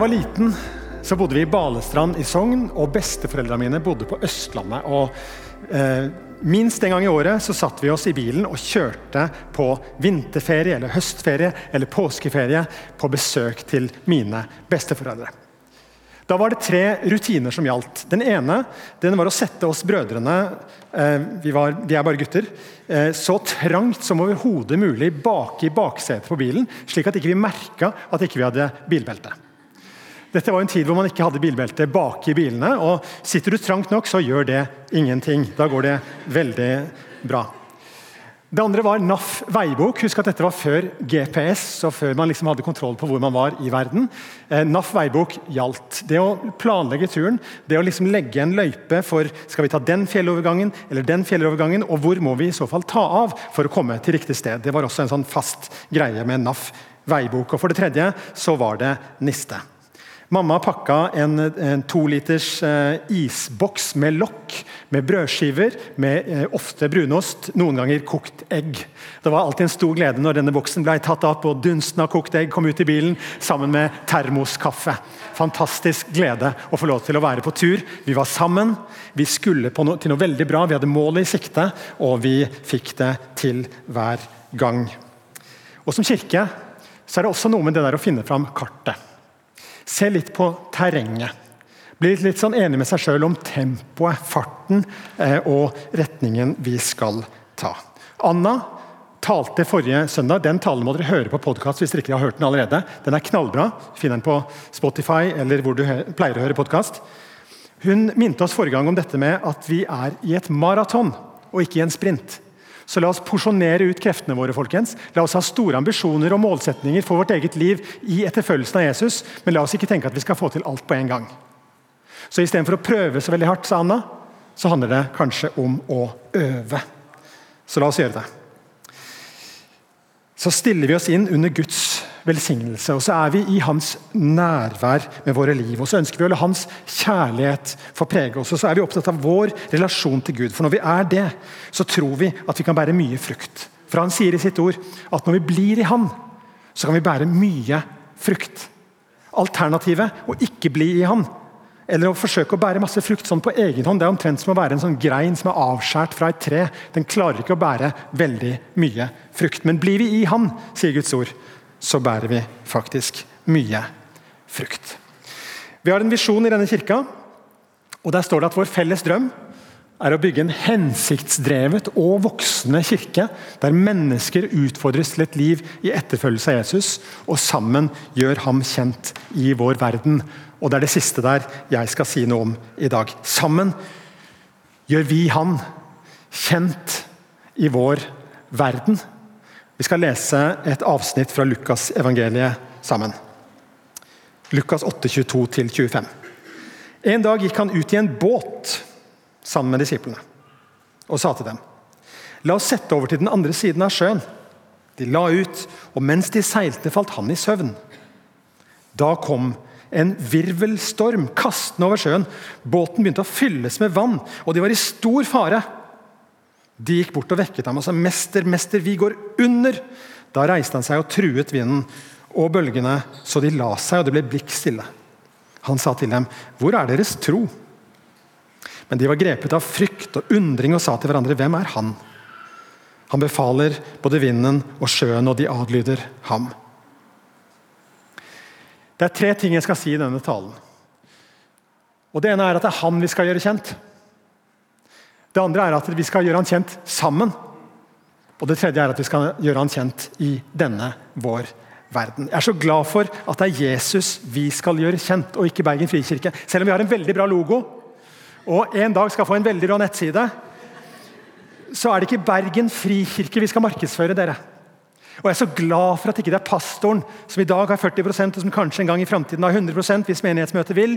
jeg var liten, så bodde vi i Balestrand i Sogn, og besteforeldrene mine bodde på Østlandet. og eh, Minst en gang i året så satt vi oss i bilen og kjørte på vinterferie eller høstferie eller påskeferie på besøk til mine besteforeldre. Da var det tre rutiner som gjaldt. Den ene den var å sette oss brødrene eh, vi, var, vi, er bare gutter eh, så trangt som overhodet mulig bak i baksetet på bilen, slik at ikke vi merka at ikke vi hadde bilbelte. Dette var en tid hvor man ikke hadde bilbelte bak i bilene. og Sitter du trangt nok, så gjør det ingenting. Da går det veldig bra. Det andre var NAF veibok. Husk at dette var før GPS, og før man liksom hadde kontroll på hvor man var i verden. Eh, NAF veibok gjaldt. Det å planlegge turen, det å liksom legge en løype for skal vi ta den fjellovergangen eller den fjellovergangen, og hvor må vi i så fall ta av for å komme til riktig sted. Det var også en sånn fast greie med NAF veibok. Og For det tredje så var det niste. Mamma pakka en, en toliters eh, isboks med lokk, med brødskiver, med eh, ofte brunost, noen ganger kokt egg. Det var alltid en stor glede når denne boksen ble tatt opp og dunsten av kokt egg kom ut i bilen sammen med termoskaffe. Fantastisk glede å få lov til å være på tur. Vi var sammen, vi skulle no til noe veldig bra, vi hadde målet i sikte, og vi fikk det til hver gang. Og Som kirke så er det også noe med det der å finne fram kartet. Se litt på terrenget. Bli litt, sånn enig med seg sjøl om tempoet, farten eh, og retningen vi skal ta. Anna talte forrige søndag. Den talen må dere høre på podkast hvis dere ikke har hørt den allerede. Den er knallbra. Finn den på Spotify eller hvor du pleier å høre podkast. Hun minte oss forrige gang om dette med at vi er i et maraton og ikke i en sprint. Så la oss porsjonere ut kreftene våre. folkens. La oss ha store ambisjoner og målsetninger for vårt eget liv i etterfølgelsen av Jesus, men la oss ikke tenke at vi skal få til alt på en gang. Så istedenfor å prøve så veldig hardt, sa Anna, så handler det kanskje om å øve. Så la oss gjøre det. Så stiller vi oss inn under Guds velsignelse. Og så er vi i hans nærvær med våre liv. Og så ønsker vi å la hans kjærlighet få prege oss. Og så er vi opptatt av vår relasjon til Gud. For når vi er det, så tror vi at vi kan bære mye frukt. For han sier i sitt ord at når vi blir i han, så kan vi bære mye frukt. Alternativet å ikke bli i han, eller å forsøke å bære masse frukt sånn på egen hånd, det er omtrent som å være en sånn grein som er avskåret fra et tre. Den klarer ikke å bære veldig mye frukt. Men blir vi i Han, sier Guds ord, så bærer vi faktisk mye frukt. Vi har en visjon i denne kirka, og der står det at vår felles drøm er å bygge en hensiktsdrevet og voksende kirke, der mennesker utfordres til et liv i etterfølgelse av Jesus, og sammen gjør ham kjent i vår verden. Og Det er det siste der jeg skal si noe om i dag. Sammen gjør vi han kjent i vår verden. Vi skal lese et avsnitt fra Lukas evangeliet sammen. Lukas 8, 22-25. En dag gikk han ut i en båt sammen med disiplene og sa til dem La oss sette over til den andre siden av sjøen. De la ut, og mens de seilte, falt han i søvn. Da kom en virvelstorm kastende over sjøen. Båten begynte å fylles med vann, og de var i stor fare. De gikk bort og vekket ham og sa, 'Mester, mester, vi går under!' Da reiste han seg og truet vinden og bølgene, så de la seg, og det ble blikk stille. Han sa til dem, 'Hvor er deres tro?' Men de var grepet av frykt og undring og sa til hverandre, 'Hvem er han?' Han befaler både vinden og sjøen, og de adlyder ham. Det er tre ting jeg skal si i denne talen. Og Det ene er at det er han vi skal gjøre kjent. Det andre er at vi skal gjøre han kjent sammen. Og det tredje er at vi skal gjøre han kjent i denne vår verden. Jeg er så glad for at det er Jesus vi skal gjøre kjent, og ikke Bergen frikirke. Selv om vi har en veldig bra logo og en dag skal få en veldig bra nettside, så er det ikke Bergen frikirke vi skal markedsføre dere. Og Jeg er så glad for at ikke det er pastoren som i dag har 40 og som kanskje en gang i framtiden har 100% hvis menighetsmøtet vil,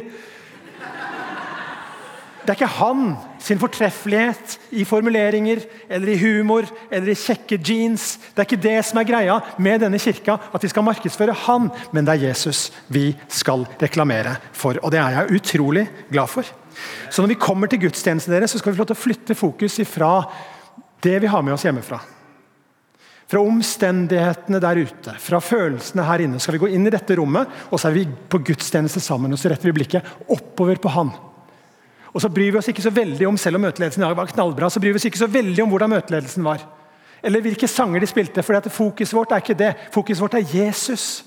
det er ikke han sin fortreffelighet i formuleringer eller i humor eller i kjekke jeans. Det er ikke det som er greia med denne kirka, at vi skal markedsføre han, men det er Jesus vi skal reklamere for. Og det er jeg utrolig glad for. Så når vi kommer til gudstjenesten deres, så skal vi få lov til å flytte fokus ifra det vi har med oss hjemmefra. fra omstendighetene der ute, fra følelsene her inne, skal vi gå inn i dette rommet, og så er vi på gudstjeneste sammen. og Så retter vi blikket oppover på Han. Og så bryr vi oss ikke så veldig om, Selv om møteledelsen var knallbra, så bryr vi oss ikke så veldig om hvordan møteledelsen var. Eller hvilke sanger de spilte. for Fokuset vårt er ikke det. Fokuset vårt er Jesus.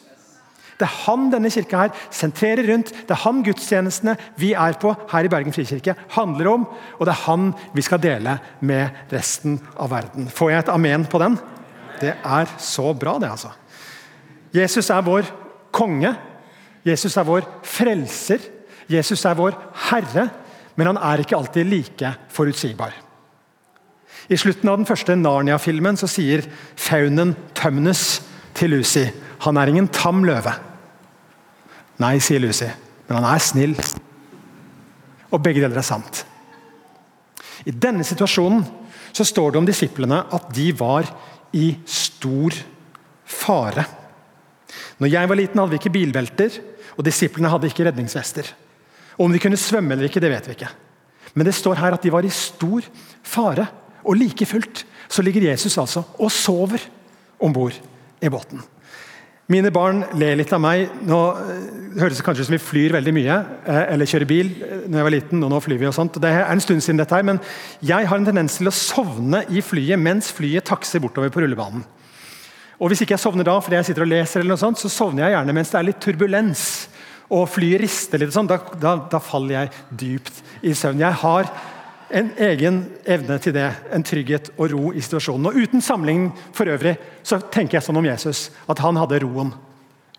Det er han denne kirka her sentrerer rundt. Det er han gudstjenestene vi er på her i Bergen frikirke handler om. Og det er han vi skal dele med resten av verden. Får jeg et amen på den? Det er så bra, det, altså. Jesus er vår konge. Jesus er vår frelser. Jesus er vår herre. Men han er ikke alltid like forutsigbar. I slutten av den første Narnia-filmen så sier faunen Tømnes til Lucy han er ingen tam løve. Nei, sier Lucy, men han er snill. Og begge deler er sant. I denne situasjonen så står det om disiplene at de var i stor fare. Når jeg var liten, hadde vi ikke bilbelter, og disiplene hadde ikke redningsvester. Og Om de kunne svømme eller ikke, det vet vi ikke. Men det står her at de var i stor fare. Og like fullt så ligger Jesus altså og sover om bord i båten. Mine barn ler litt av meg. Nå eh, høres det kanskje ut som vi flyr veldig mye, eh, eller kjører bil. Eh, når jeg var liten, og nå flyr vi og sånt. Det er en stund siden dette her, men Jeg har en tendens til å sovne i flyet mens flyet takser bortover på rullebanen. Og Hvis ikke jeg sovner da fordi jeg sitter og leser, eller noe sånt, så sovner jeg gjerne mens det er litt turbulens og flyet rister litt. sånn, da, da, da faller jeg dypt i søvn. Jeg har en egen evne til det, en trygghet og ro i situasjonen. Og Uten sammenligning for øvrig så tenker jeg sånn om Jesus, at han hadde roen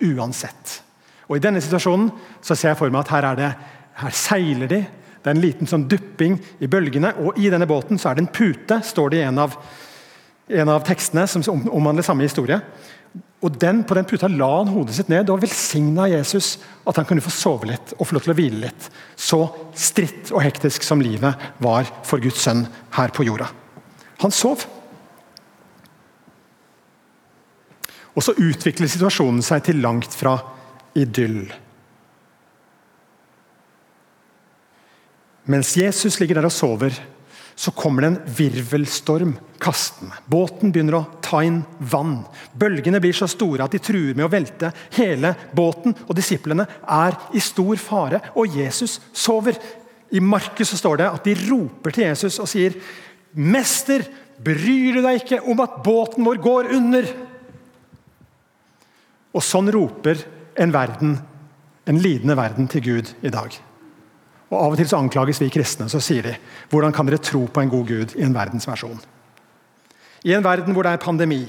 uansett. Og I denne situasjonen så ser jeg for meg at her, er det, her seiler de. Det er en liten sånn dupping i bølgene, og i denne båten så er det en pute, står det i en av, en av tekstene som omhandler samme historie. Og den, På den puta la han hodet sitt ned og velsigna Jesus at han kunne få sove litt og få lov til å hvile litt. Så stritt og hektisk som livet var for Guds sønn her på jorda. Han sov. Og så utvikler situasjonen seg til langt fra idyll. Mens Jesus ligger der og sover, så kommer det en virvelstorm kastende. Båten begynner å ta inn vann. Bølgene blir så store at de truer med å velte hele båten. og Disiplene er i stor fare, og Jesus sover. I Markus står det at de roper til Jesus og sier, 'Mester, bryr du deg ikke om at båten vår går under?' Og Sånn roper en verden, en lidende verden til Gud i dag. Og Av og til så anklages vi kristne. Så sier de hvordan kan dere tro på en god Gud i en verdensversjon? I en verden hvor det er pandemi,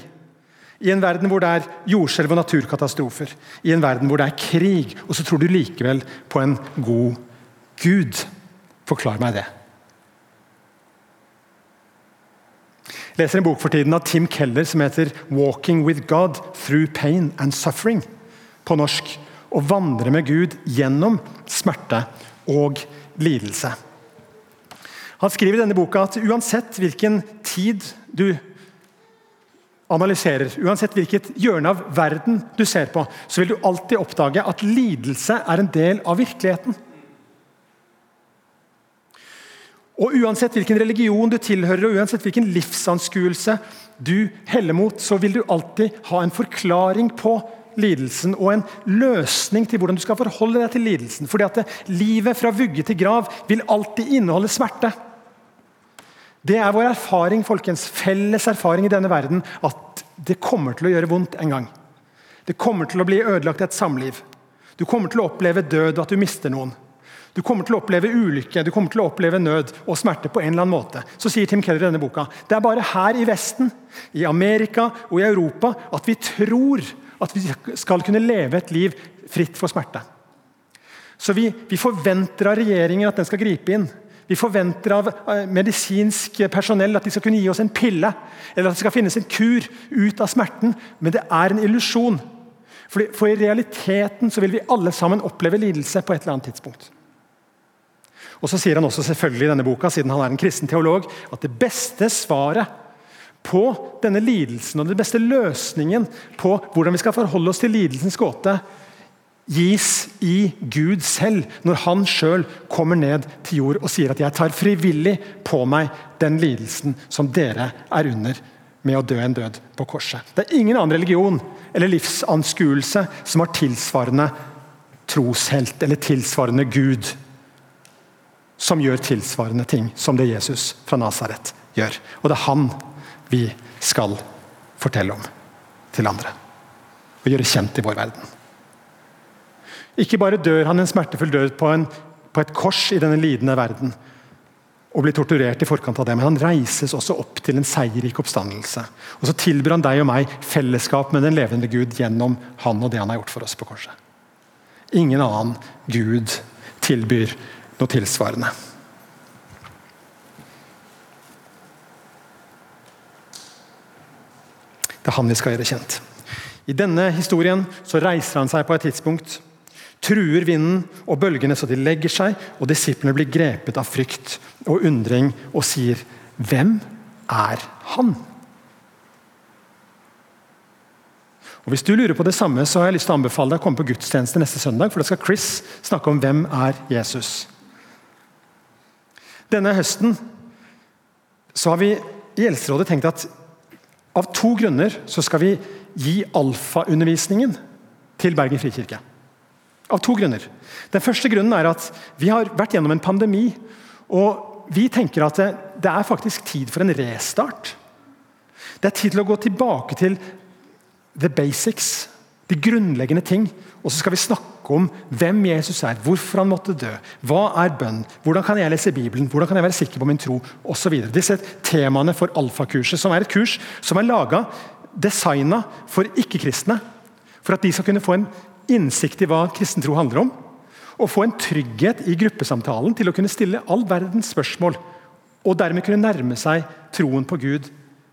i en verden hvor det er jordskjelv og naturkatastrofer, i en verden hvor det er krig, og så tror du likevel på en god Gud. Forklar meg det. Jeg leser en bok for tiden av Tim Keller som heter 'Walking with God through pain and suffering'. På norsk. Å vandre med Gud gjennom smerte og lidelse. Han skriver i denne boka at uansett hvilken tid du analyserer, uansett hvilket hjørne av verden du ser på, så vil du alltid oppdage at lidelse er en del av virkeligheten. Og Uansett hvilken religion du tilhører og uansett hvilken livsanskuelse du heller mot, så vil du alltid ha en forklaring på lidelsen og en løsning til hvordan du skal forholde deg til lidelsen. Fordi at Livet fra vugge til grav vil alltid inneholde smerte. Det er vår erfaring, folkens, felles erfaring i denne verden at det kommer til å gjøre vondt en gang. Det kommer til å bli ødelagt et samliv. Du kommer til å oppleve død og at du mister noen. Du kommer til å oppleve ulykke, du kommer til å oppleve nød og smerte på en eller annen måte. Så sier Tim Keller i denne boka det er bare her i Vesten, i Amerika og i Europa at vi tror at vi skal kunne leve et liv fritt for smerte. Så vi, vi forventer av regjeringen at den skal gripe inn. Vi forventer av eh, medisinsk personell at de skal kunne gi oss en pille, eller at det skal finnes en kur ut av smerten. Men det er en illusjon. For, i realiteten så vil vi alle sammen oppleve lidelse på et eller annet tidspunkt. Og så sier han også selvfølgelig i denne boka, siden han er en kristen teolog, at det beste svaret på denne lidelsen og den beste løsningen på hvordan vi skal forholde oss til lidelsens gåte, gis i Gud selv, når han sjøl kommer ned til jord og sier at 'jeg tar frivillig på meg den lidelsen som dere er under med å dø en død på korset. Det er ingen annen religion eller livsanskuelse som har tilsvarende troshelt eller tilsvarende Gud som gjør tilsvarende ting som det Jesus fra Nasaret gjør. Og det er han vi skal fortelle om til andre. Og gjøre kjent i vår verden. Ikke bare dør han en smertefull død på, en, på et kors i denne lidende verden, og blir torturert i forkant av det, men han reises også opp til en seierrik oppstandelse. Og så tilbyr han deg og meg fellesskap med den levende Gud gjennom han og det han har gjort for oss på korset. Ingen annen Gud tilbyr noe tilsvarende. Det er han vi skal gjøre kjent. I denne historien så reiser han seg på et tidspunkt truer vinden og bølgene så de legger seg, og disiplene blir grepet av frykt og undring og sier, 'Hvem er han?' Og Hvis du lurer på det samme, så har jeg lyst til å anbefale deg å komme på gudstjeneste neste søndag, for da skal Chris snakke om hvem er Jesus. Denne høsten så har vi i Eldsterådet tenkt at av to grunner så skal vi gi alfaundervisningen til Bergen frikirke. Av to grunner. Den første grunnen er at vi har vært gjennom en pandemi. Og vi tenker at det, det er faktisk tid for en restart. Det er tid til å gå tilbake til the basics, de grunnleggende ting. Og så skal vi snakke om hvem Jesus er, hvorfor han måtte dø, hva er bønn, hvordan kan jeg lese Bibelen, hvordan kan jeg være sikker på min tro osv. Disse temaene for alfakurset, som er et kurs som er laga, designa for ikke-kristne. For at de skal kunne få en innsikt i hva kristen tro handler om, og få en trygghet i gruppesamtalen til å kunne stille all verdens spørsmål, og dermed kunne nærme seg troen på Gud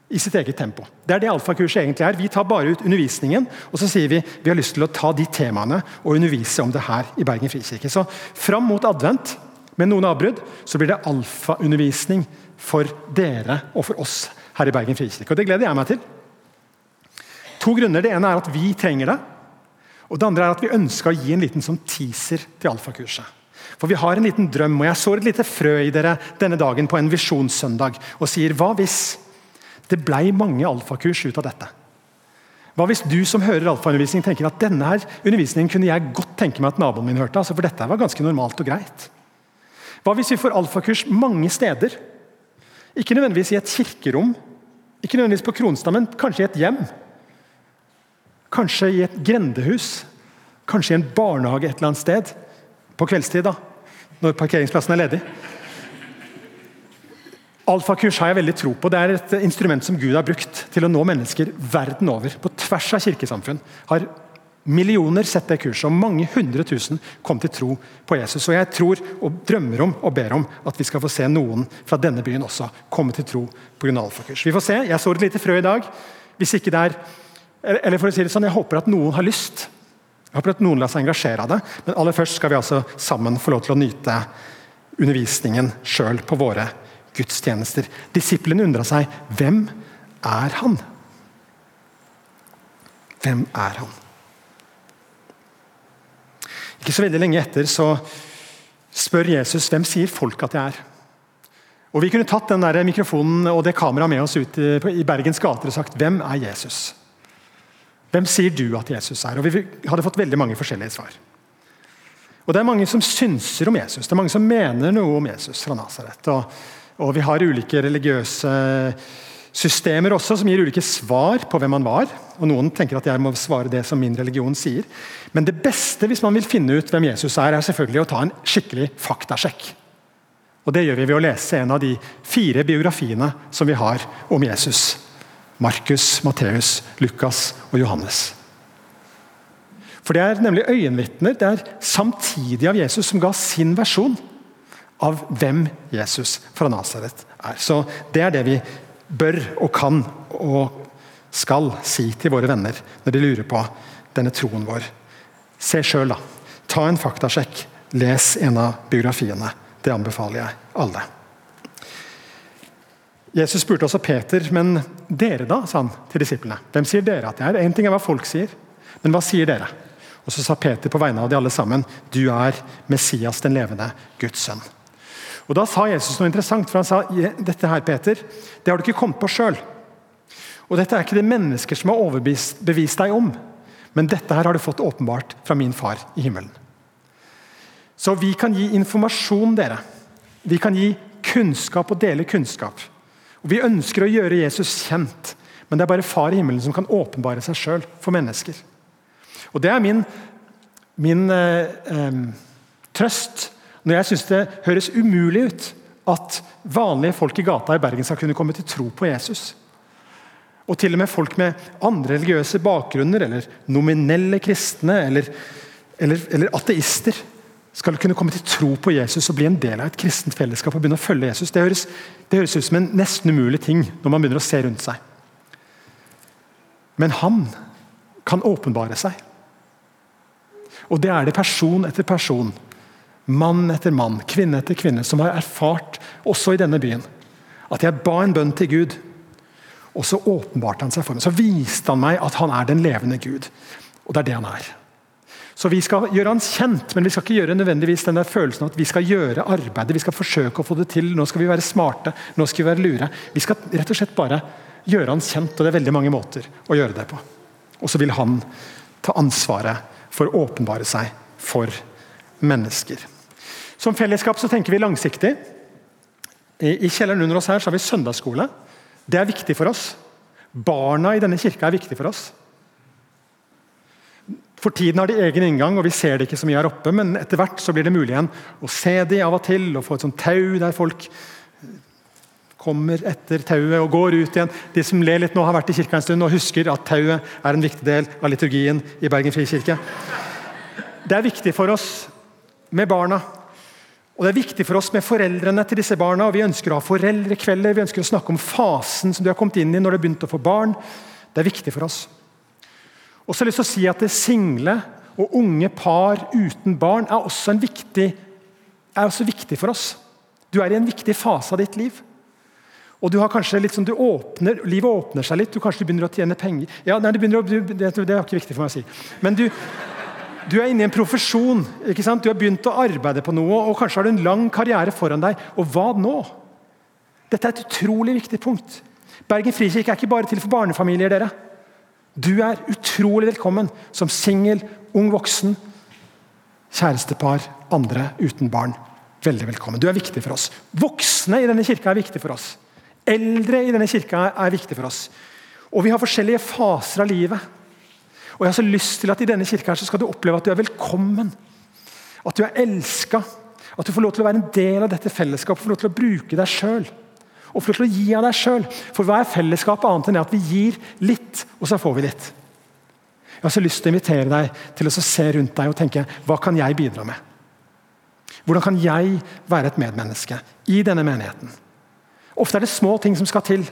i sitt eget tempo. Det er det alfakurset egentlig er. Vi tar bare ut undervisningen, og så sier vi vi har lyst til å ta de temaene og undervise om det her i Bergen frikirke. Så fram mot advent, med noen avbrudd, så blir det alfaundervisning for dere og for oss her i Bergen frikirke. Og det gleder jeg meg til. To grunner. Det ene er at vi trenger det. Og det andre er at Vi ønska å gi en liten sånn teaser til alfakurset. For Vi har en liten drøm, og jeg sår et lite frø i dere denne dagen på en visjonssøndag og sier hva hvis det blei mange alfakurs ut av dette? Hva hvis du som hører alfaundervisning tenker at denne her undervisningen kunne jeg godt tenke meg at naboen min hørte? Altså, for dette var ganske normalt og greit. Hva hvis vi får alfakurs mange steder? Ikke nødvendigvis i et kirkerom, ikke nødvendigvis på Kronstad, men kanskje i et hjem. Kanskje i et grendehus. Kanskje i en barnehage et eller annet sted. På kveldstid, da. Når parkeringsplassen er ledig. Alfakurs har jeg veldig tro på. Det er et instrument som Gud har brukt til å nå mennesker verden over. På tvers av kirkesamfunn har millioner sett det kurset, og mange hundre tusen kom til tro på Jesus. Og Jeg tror og drømmer om og ber om at vi skal få se noen fra denne byen også komme til tro pga. alfakurs. Vi får se. Jeg så et lite frø i dag. Hvis ikke det er eller for å si det sånn, Jeg håper at noen har lyst. Jeg håper at noen lar seg engasjere av det. Men aller først skal vi altså sammen få lov til å nyte undervisningen sjøl på våre gudstjenester. Disiplene undra seg hvem er han? Hvem er han? Ikke så veldig lenge etter så spør Jesus hvem sier folk at jeg er. Og Vi kunne tatt den der mikrofonen og det kameraet med oss ut i Bergens gater og sagt hvem er Jesus? Hvem sier du at Jesus er? Og Vi hadde fått veldig mange forskjellige svar. Og Det er mange som synser om Jesus, det er mange som mener noe om Jesus fra Nasaret. Og, og, vi har ulike religiøse systemer også som gir ulike svar på hvem han var. Og Noen tenker at jeg må svare det som min religion sier. Men det beste hvis man vil finne ut hvem Jesus er, er selvfølgelig å ta en skikkelig faktasjekk. Og Det gjør vi ved å lese en av de fire biografiene som vi har om Jesus. Markus, Matteus, Lukas og Johannes. For Det er nemlig øyenvitner det er samtidig av Jesus som ga sin versjon av hvem Jesus fra Nasaret er. Så Det er det vi bør og kan og skal si til våre venner når de lurer på denne troen vår. Se sjøl, da. Ta en faktasjekk. Les en av biografiene. Det anbefaler jeg alle. Jesus spurte også Peter, men dere da, sa han til disiplene. Hvem sier dere at jeg er? Én ting er hva folk sier, men hva sier dere? Og Så sa Peter på vegne av de alle sammen, du er Messias, den levende Guds sønn. Og Da sa Jesus noe interessant, for han sa dette her, Peter, det har du ikke kommet på sjøl. Og Dette er ikke det mennesker som har overbevist deg om, men dette her har du fått åpenbart fra min far i himmelen. Så vi kan gi informasjon, dere. Vi kan gi kunnskap og dele kunnskap. Og Vi ønsker å gjøre Jesus kjent, men det er bare Far i himmelen som kan åpenbare seg sjøl for mennesker. Og Det er min, min eh, eh, trøst når jeg syns det høres umulig ut at vanlige folk i gata i Bergen skal kunne komme til tro på Jesus. Og til og med folk med andre religiøse bakgrunner, eller nominelle kristne, eller, eller, eller, ateister, skal kunne komme til tro på Jesus og bli en del av et kristent fellesskap og begynne å følge Jesus. Det høres, det høres ut som en nesten umulig ting når man begynner å se rundt seg. Men han kan åpenbare seg. Og det er det person etter person, mann etter mann, kvinne etter kvinne, som har erfart, også i denne byen, at jeg ba en bønn til Gud og så åpenbarte han seg for meg. Så viste han meg at han er den levende Gud. Og det er det han er. Så Vi skal gjøre han kjent, men vi skal ikke gjøre nødvendigvis den der følelsen at vi skal gjøre arbeidet. Vi skal forsøke å få det til. Nå skal vi være smarte, nå skal vi være lure. Vi skal rett og slett bare gjøre han kjent, og det er veldig mange måter å gjøre det på. Og så vil han ta ansvaret for å åpenbare seg for mennesker. Som fellesskap så tenker vi langsiktig. I kjelleren under oss her så har vi søndagsskole. Det er viktig for oss. Barna i denne kirka er viktig for oss. For tiden har de egen inngang, og vi ser det ikke så mye her oppe, men etter hvert så blir det mulig igjen å se de av og til, og få et sånt tau der folk kommer etter tauet og går ut igjen. De som ler litt nå, har vært i kirka en stund og husker at tauet er en viktig del av liturgien i Bergen frikirke. Det er viktig for oss med barna og Det er viktig for oss med foreldrene til disse barna. og Vi ønsker å ha foreldrekvelder, vi ønsker å snakke om fasen som de har kommet inn i når de har begynt å få barn. Det er viktig for oss. Og så har jeg lyst til å si at Det single og unge par uten barn er også, viktig, er også viktig for oss. Du er i en viktig fase av ditt liv. Og du har kanskje litt sånn, du åpner, Livet åpner seg litt, du kanskje begynner å tjene penger. Ja, nei, det, å, det, det er ikke viktig for meg å si. Men du, du er inne i en profesjon. ikke sant? Du har begynt å arbeide på noe, og kanskje har du en lang karriere foran deg. Og hva nå? Dette er et utrolig viktig punkt. Bergen frikirke er ikke bare til for barnefamilier. dere. Du er utrolig velkommen som singel, ung voksen, kjærestepar, andre uten barn. Veldig velkommen. Du er viktig for oss. Voksne i denne kirka er viktig for oss. Eldre i denne kirka er viktig for oss. Og vi har forskjellige faser av livet. Og jeg har så lyst til at I denne kirka så skal du oppleve at du er velkommen. At du er elska. At du får lov til å være en del av dette fellesskapet. Får lov til å bruke deg sjøl. Og får lov til å gi av deg sjøl. For hva er fellesskapet annet enn at vi gir litt, og så får vi litt? Jeg har så lyst til å invitere deg til å se rundt deg og tenke hva kan jeg bidra med? Hvordan kan jeg være et medmenneske i denne menigheten? Ofte er det små ting som skal til.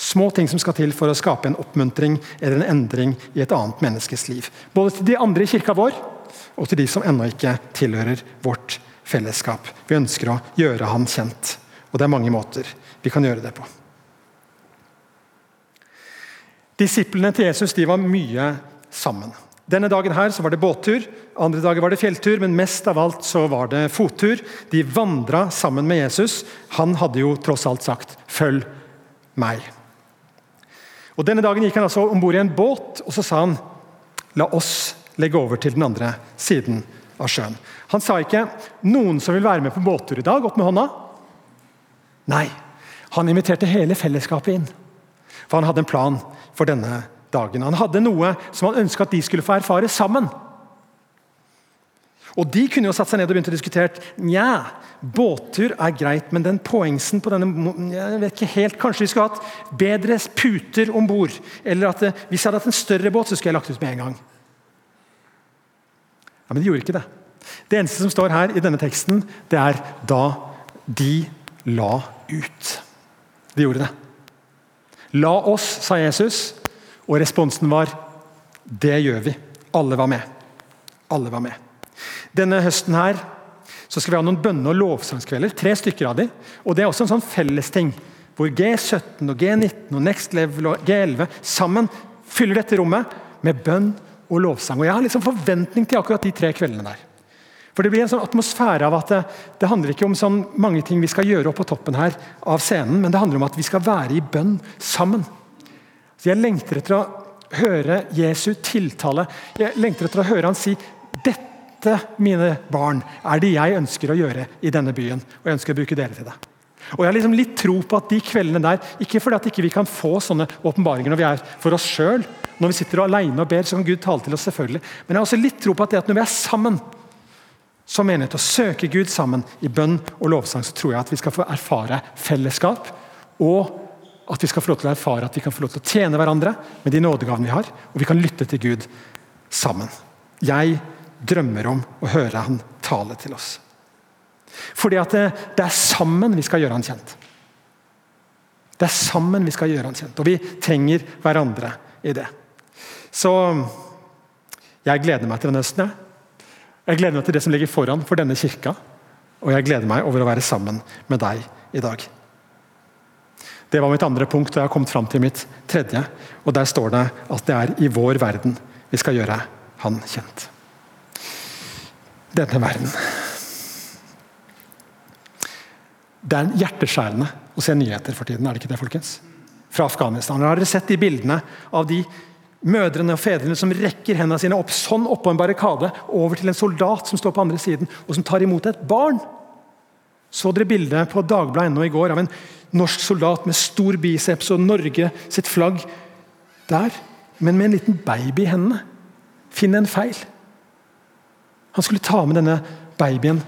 Små ting som skal til for å skape en oppmuntring eller en endring i et annet menneskes liv. Både til de andre i kirka vår, og til de som ennå ikke tilhører vårt fellesskap. Vi ønsker å gjøre han kjent. Og det er mange måter vi kan gjøre det på. Disiplene til Jesus de var mye sammen. Denne dagen her så var det båttur, andre dager var det fjelltur, men mest av alt så var det fottur. De vandra sammen med Jesus. Han hadde jo tross alt sagt 'følg meg'. Og Denne dagen gikk han altså om bord i en båt og så sa han, la oss legge over til den andre siden av sjøen. Han sa ikke 'noen som vil være med på båttur i dag', opp med hånda. Nei, han inviterte hele fellesskapet inn. For han hadde en plan for denne dagen. Han hadde noe som han ønska at de skulle få erfare sammen. Og De kunne jo satt seg ned og begynt å diskutere Nja, båttur er greit, men den poengsen på denne jeg vet ikke helt, Kanskje vi skulle hatt bedre puter om bord? Eller at det, eh, hvis jeg hadde hatt en større båt, så skulle jeg lagt ut med en gang. Ja, Men de gjorde ikke det. Det eneste som står her i denne teksten, det er da de la ut. De gjorde det. La oss, sa Jesus, og responsen var det gjør vi. Alle var med. Alle var med. Denne høsten her så skal vi ha noen bønne- og lovsangskvelder. Tre stykker av de. Og Det er også en sånn fellesting hvor G17 og G19 og Next Level og G11 sammen fyller dette rommet med bønn og lovsang. Og Jeg har liksom forventning til akkurat de tre kveldene der. For Det blir en sånn atmosfære av at det, det handler ikke om sånn mange ting vi skal gjøre opp på toppen her av scenen, men det handler om at vi skal være i bønn sammen. Så Jeg lengter etter å høre Jesu tiltale. Jeg lengter etter å høre han si dette, mine barn, er det jeg ønsker å gjøre i denne byen. Og jeg ønsker å bruke dere til det. Og Jeg har liksom litt tro på at de kveldene der, ikke fordi at ikke vi ikke kan få sånne åpenbaringer når vi er for oss sjøl, når vi sitter alene og ber, så kan Gud tale til oss, selvfølgelig. Men jeg har også litt tro på at at når vi er sammen som menighet og søker Gud sammen i bønn og lovsang, så tror jeg at vi skal få erfare fellesskap. Og at vi skal få lov til å erfare at vi kan få lov til å tjene hverandre med de nådegavene vi har, og vi kan lytte til Gud sammen. Jeg drømmer om å høre Han tale til oss. Fordi at det, det er sammen vi skal gjøre Han kjent. Det er sammen vi skal gjøre Han kjent, og vi trenger hverandre i det. Så jeg gleder meg til denne høsten. Jeg gleder meg til det som ligger foran for denne kirka. Og jeg gleder meg over å være sammen med deg i dag. Det var mitt andre punkt, og jeg har kommet fram til mitt tredje. Og Der står det at det er i vår verden vi skal gjøre Han kjent. Denne verden. Det er hjerteskjærende å se nyheter for tiden, er det ikke det, folkens? Fra Afghanistan. Har dere sett de bildene av de mødrene og fedrene som rekker hendene sine opp sånn oppå en barrikade over til en soldat som står på andre siden, og som tar imot et barn? Så dere bildet på Dagbladet i går av en norsk soldat med stor biceps og Norge sitt flagg der, men med en liten baby i hendene? Finn en feil. Han skulle ta med denne babyen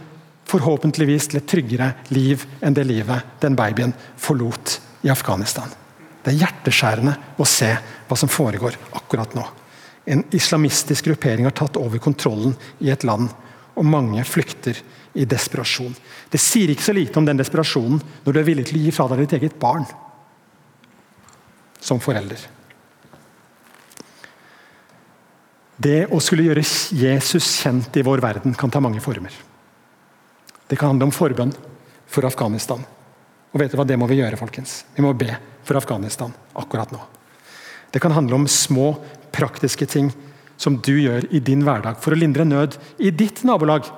forhåpentligvis til et tryggere liv enn det livet den babyen forlot i Afghanistan. Det er hjerteskjærende å se hva som foregår akkurat nå. En islamistisk gruppering har tatt over kontrollen i et land, og mange flykter i desperasjon. Det sier ikke så lite om den desperasjonen når du er villig til å gi fra deg ditt eget barn som forelder. Det å skulle gjøre Jesus kjent i vår verden kan ta mange former. Det kan handle om forbønn for Afghanistan. Og vet du hva, Det må vi gjøre, folkens. Vi må be for Afghanistan akkurat nå. Det kan handle om små, praktiske ting som du gjør i din hverdag for å lindre nød i ditt nabolag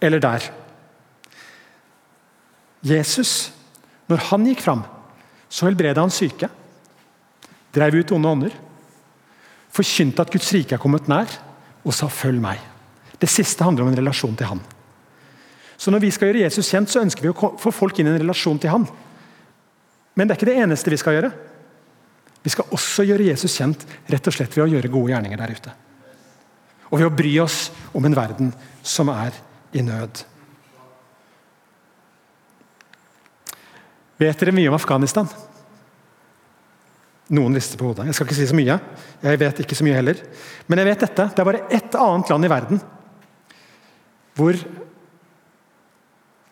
eller der. Jesus, når han gikk fram, så helbreda han syke. Drev ut onde ånder. Forkynte at Guds rike er kommet nær, og sa 'følg meg'. Det siste handler om en relasjon til han. Så Når vi skal gjøre Jesus kjent, så ønsker vi å få folk inn i en relasjon til han. Men det er ikke det eneste vi skal gjøre. Vi skal også gjøre Jesus kjent rett og slett ved å gjøre gode gjerninger der ute. Og ved å bry oss om en verden som er i nød. Vet dere mye om Afghanistan? Noen rister på hodet. Jeg skal ikke si så mye. Jeg vet ikke så mye heller. Men jeg vet dette. Det er bare ett annet land i verden hvor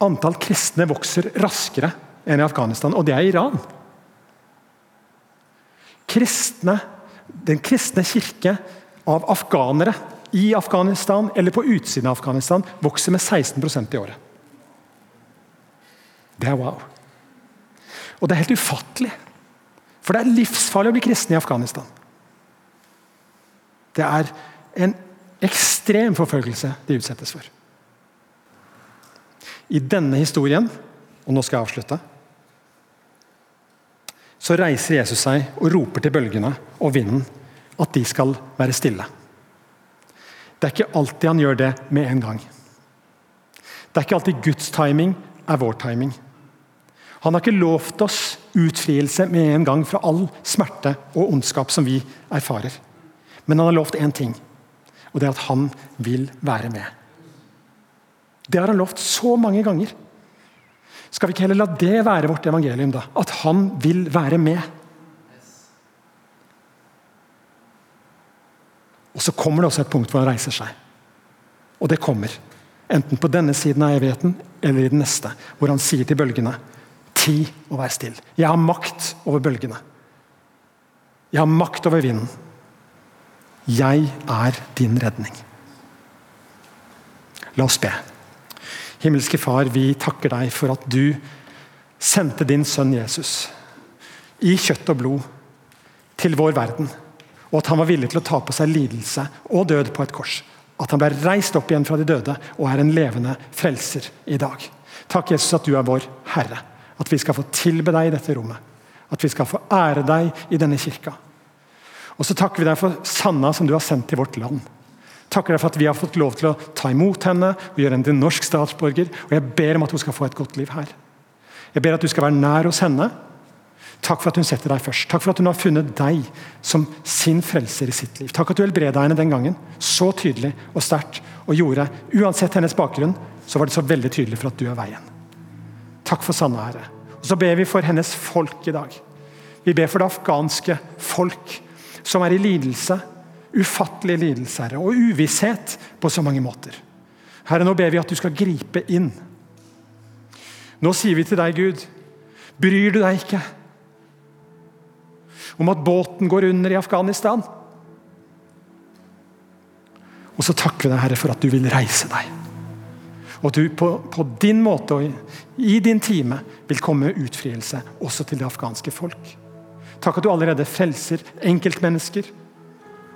antall kristne vokser raskere enn i Afghanistan, og det er Iran. Kristne, den kristne kirke av afghanere i Afghanistan eller på utsiden av Afghanistan vokser med 16% i året. Det er wow. Og det er helt ufattelig. For det er livsfarlig å bli kristen i Afghanistan. Det er en ekstrem forfølgelse de utsettes for. I denne historien, og nå skal jeg avslutte, så reiser Jesus seg og roper til bølgene og vinden at de skal være stille. Det er ikke alltid han gjør det med en gang. Det er ikke alltid Guds timing er vår timing. Han har ikke lovt oss utfrielse med en gang fra all smerte og ondskap som vi erfarer. Men han har lovt én ting, og det er at han vil være med. Det har han lovt så mange ganger. Skal vi ikke heller la det være vårt evangelium, da? At han vil være med. Og Så kommer det også et punkt hvor han reiser seg. Og det kommer. Enten på denne siden av evigheten eller i den neste. Hvor han sier til bølgene Ti å være stille. Jeg har makt over bølgene. Jeg har makt over vinden. Jeg er din redning. La oss be. Himmelske Far, vi takker deg for at du sendte din sønn Jesus i kjøtt og blod til vår verden. Og at han var villig til å ta på seg lidelse og død på et kors. At han ble reist opp igjen fra de døde og er en levende frelser i dag. Takk, Jesus, at du er vår Herre. At vi skal få tilbe deg i dette rommet. At vi skal få ære deg i denne kirka. Og så takker vi deg for Sanna som du har sendt til vårt land. Takker deg for at vi har fått lov til å ta imot henne og gjøre henne til norsk statsborger. Og jeg ber om at hun skal få et godt liv her. Jeg ber at du skal være nær hos henne. Takk for at hun setter deg først. Takk for at hun har funnet deg som sin frelser i sitt liv. Takk at du helbreda henne den gangen, så tydelig og sterkt, og gjorde, uansett hennes bakgrunn, så var det så veldig tydelig for at du er veien. Takk for Sanna, Herre. Og Så ber vi for hennes folk i dag. Vi ber for det afghanske folk som er i lidelse. Ufattelig lidelse herre, og uvisshet på så mange måter. Herre, nå ber vi at du skal gripe inn. Nå sier vi til deg, Gud, bryr du deg ikke om at båten går under i Afghanistan? Og så takker vi deg, Herre, for at du vil reise deg. Og du på, på din måte og i din time vil komme utfrielse også til det afghanske folk. Takk at du allerede frelser enkeltmennesker.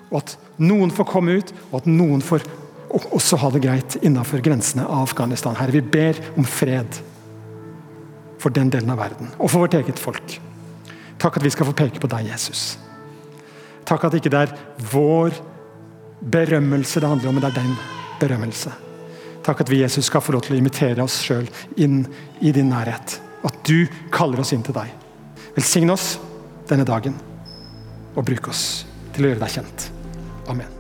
Og at noen får komme ut, og at noen får også ha det greit innenfor grensene av Afghanistan. Herre, vi ber om fred for den delen av verden, og for vårt eget folk. Takk at vi skal få peke på deg, Jesus. Takk at ikke det er vår berømmelse det handler om, men det er din berømmelse. Takk at vi Jesus skal få lov til å invitere oss sjøl inn i din nærhet. At du kaller oss inn til deg. Velsign oss denne dagen, og bruk oss til å gjøre deg kjent. Amen.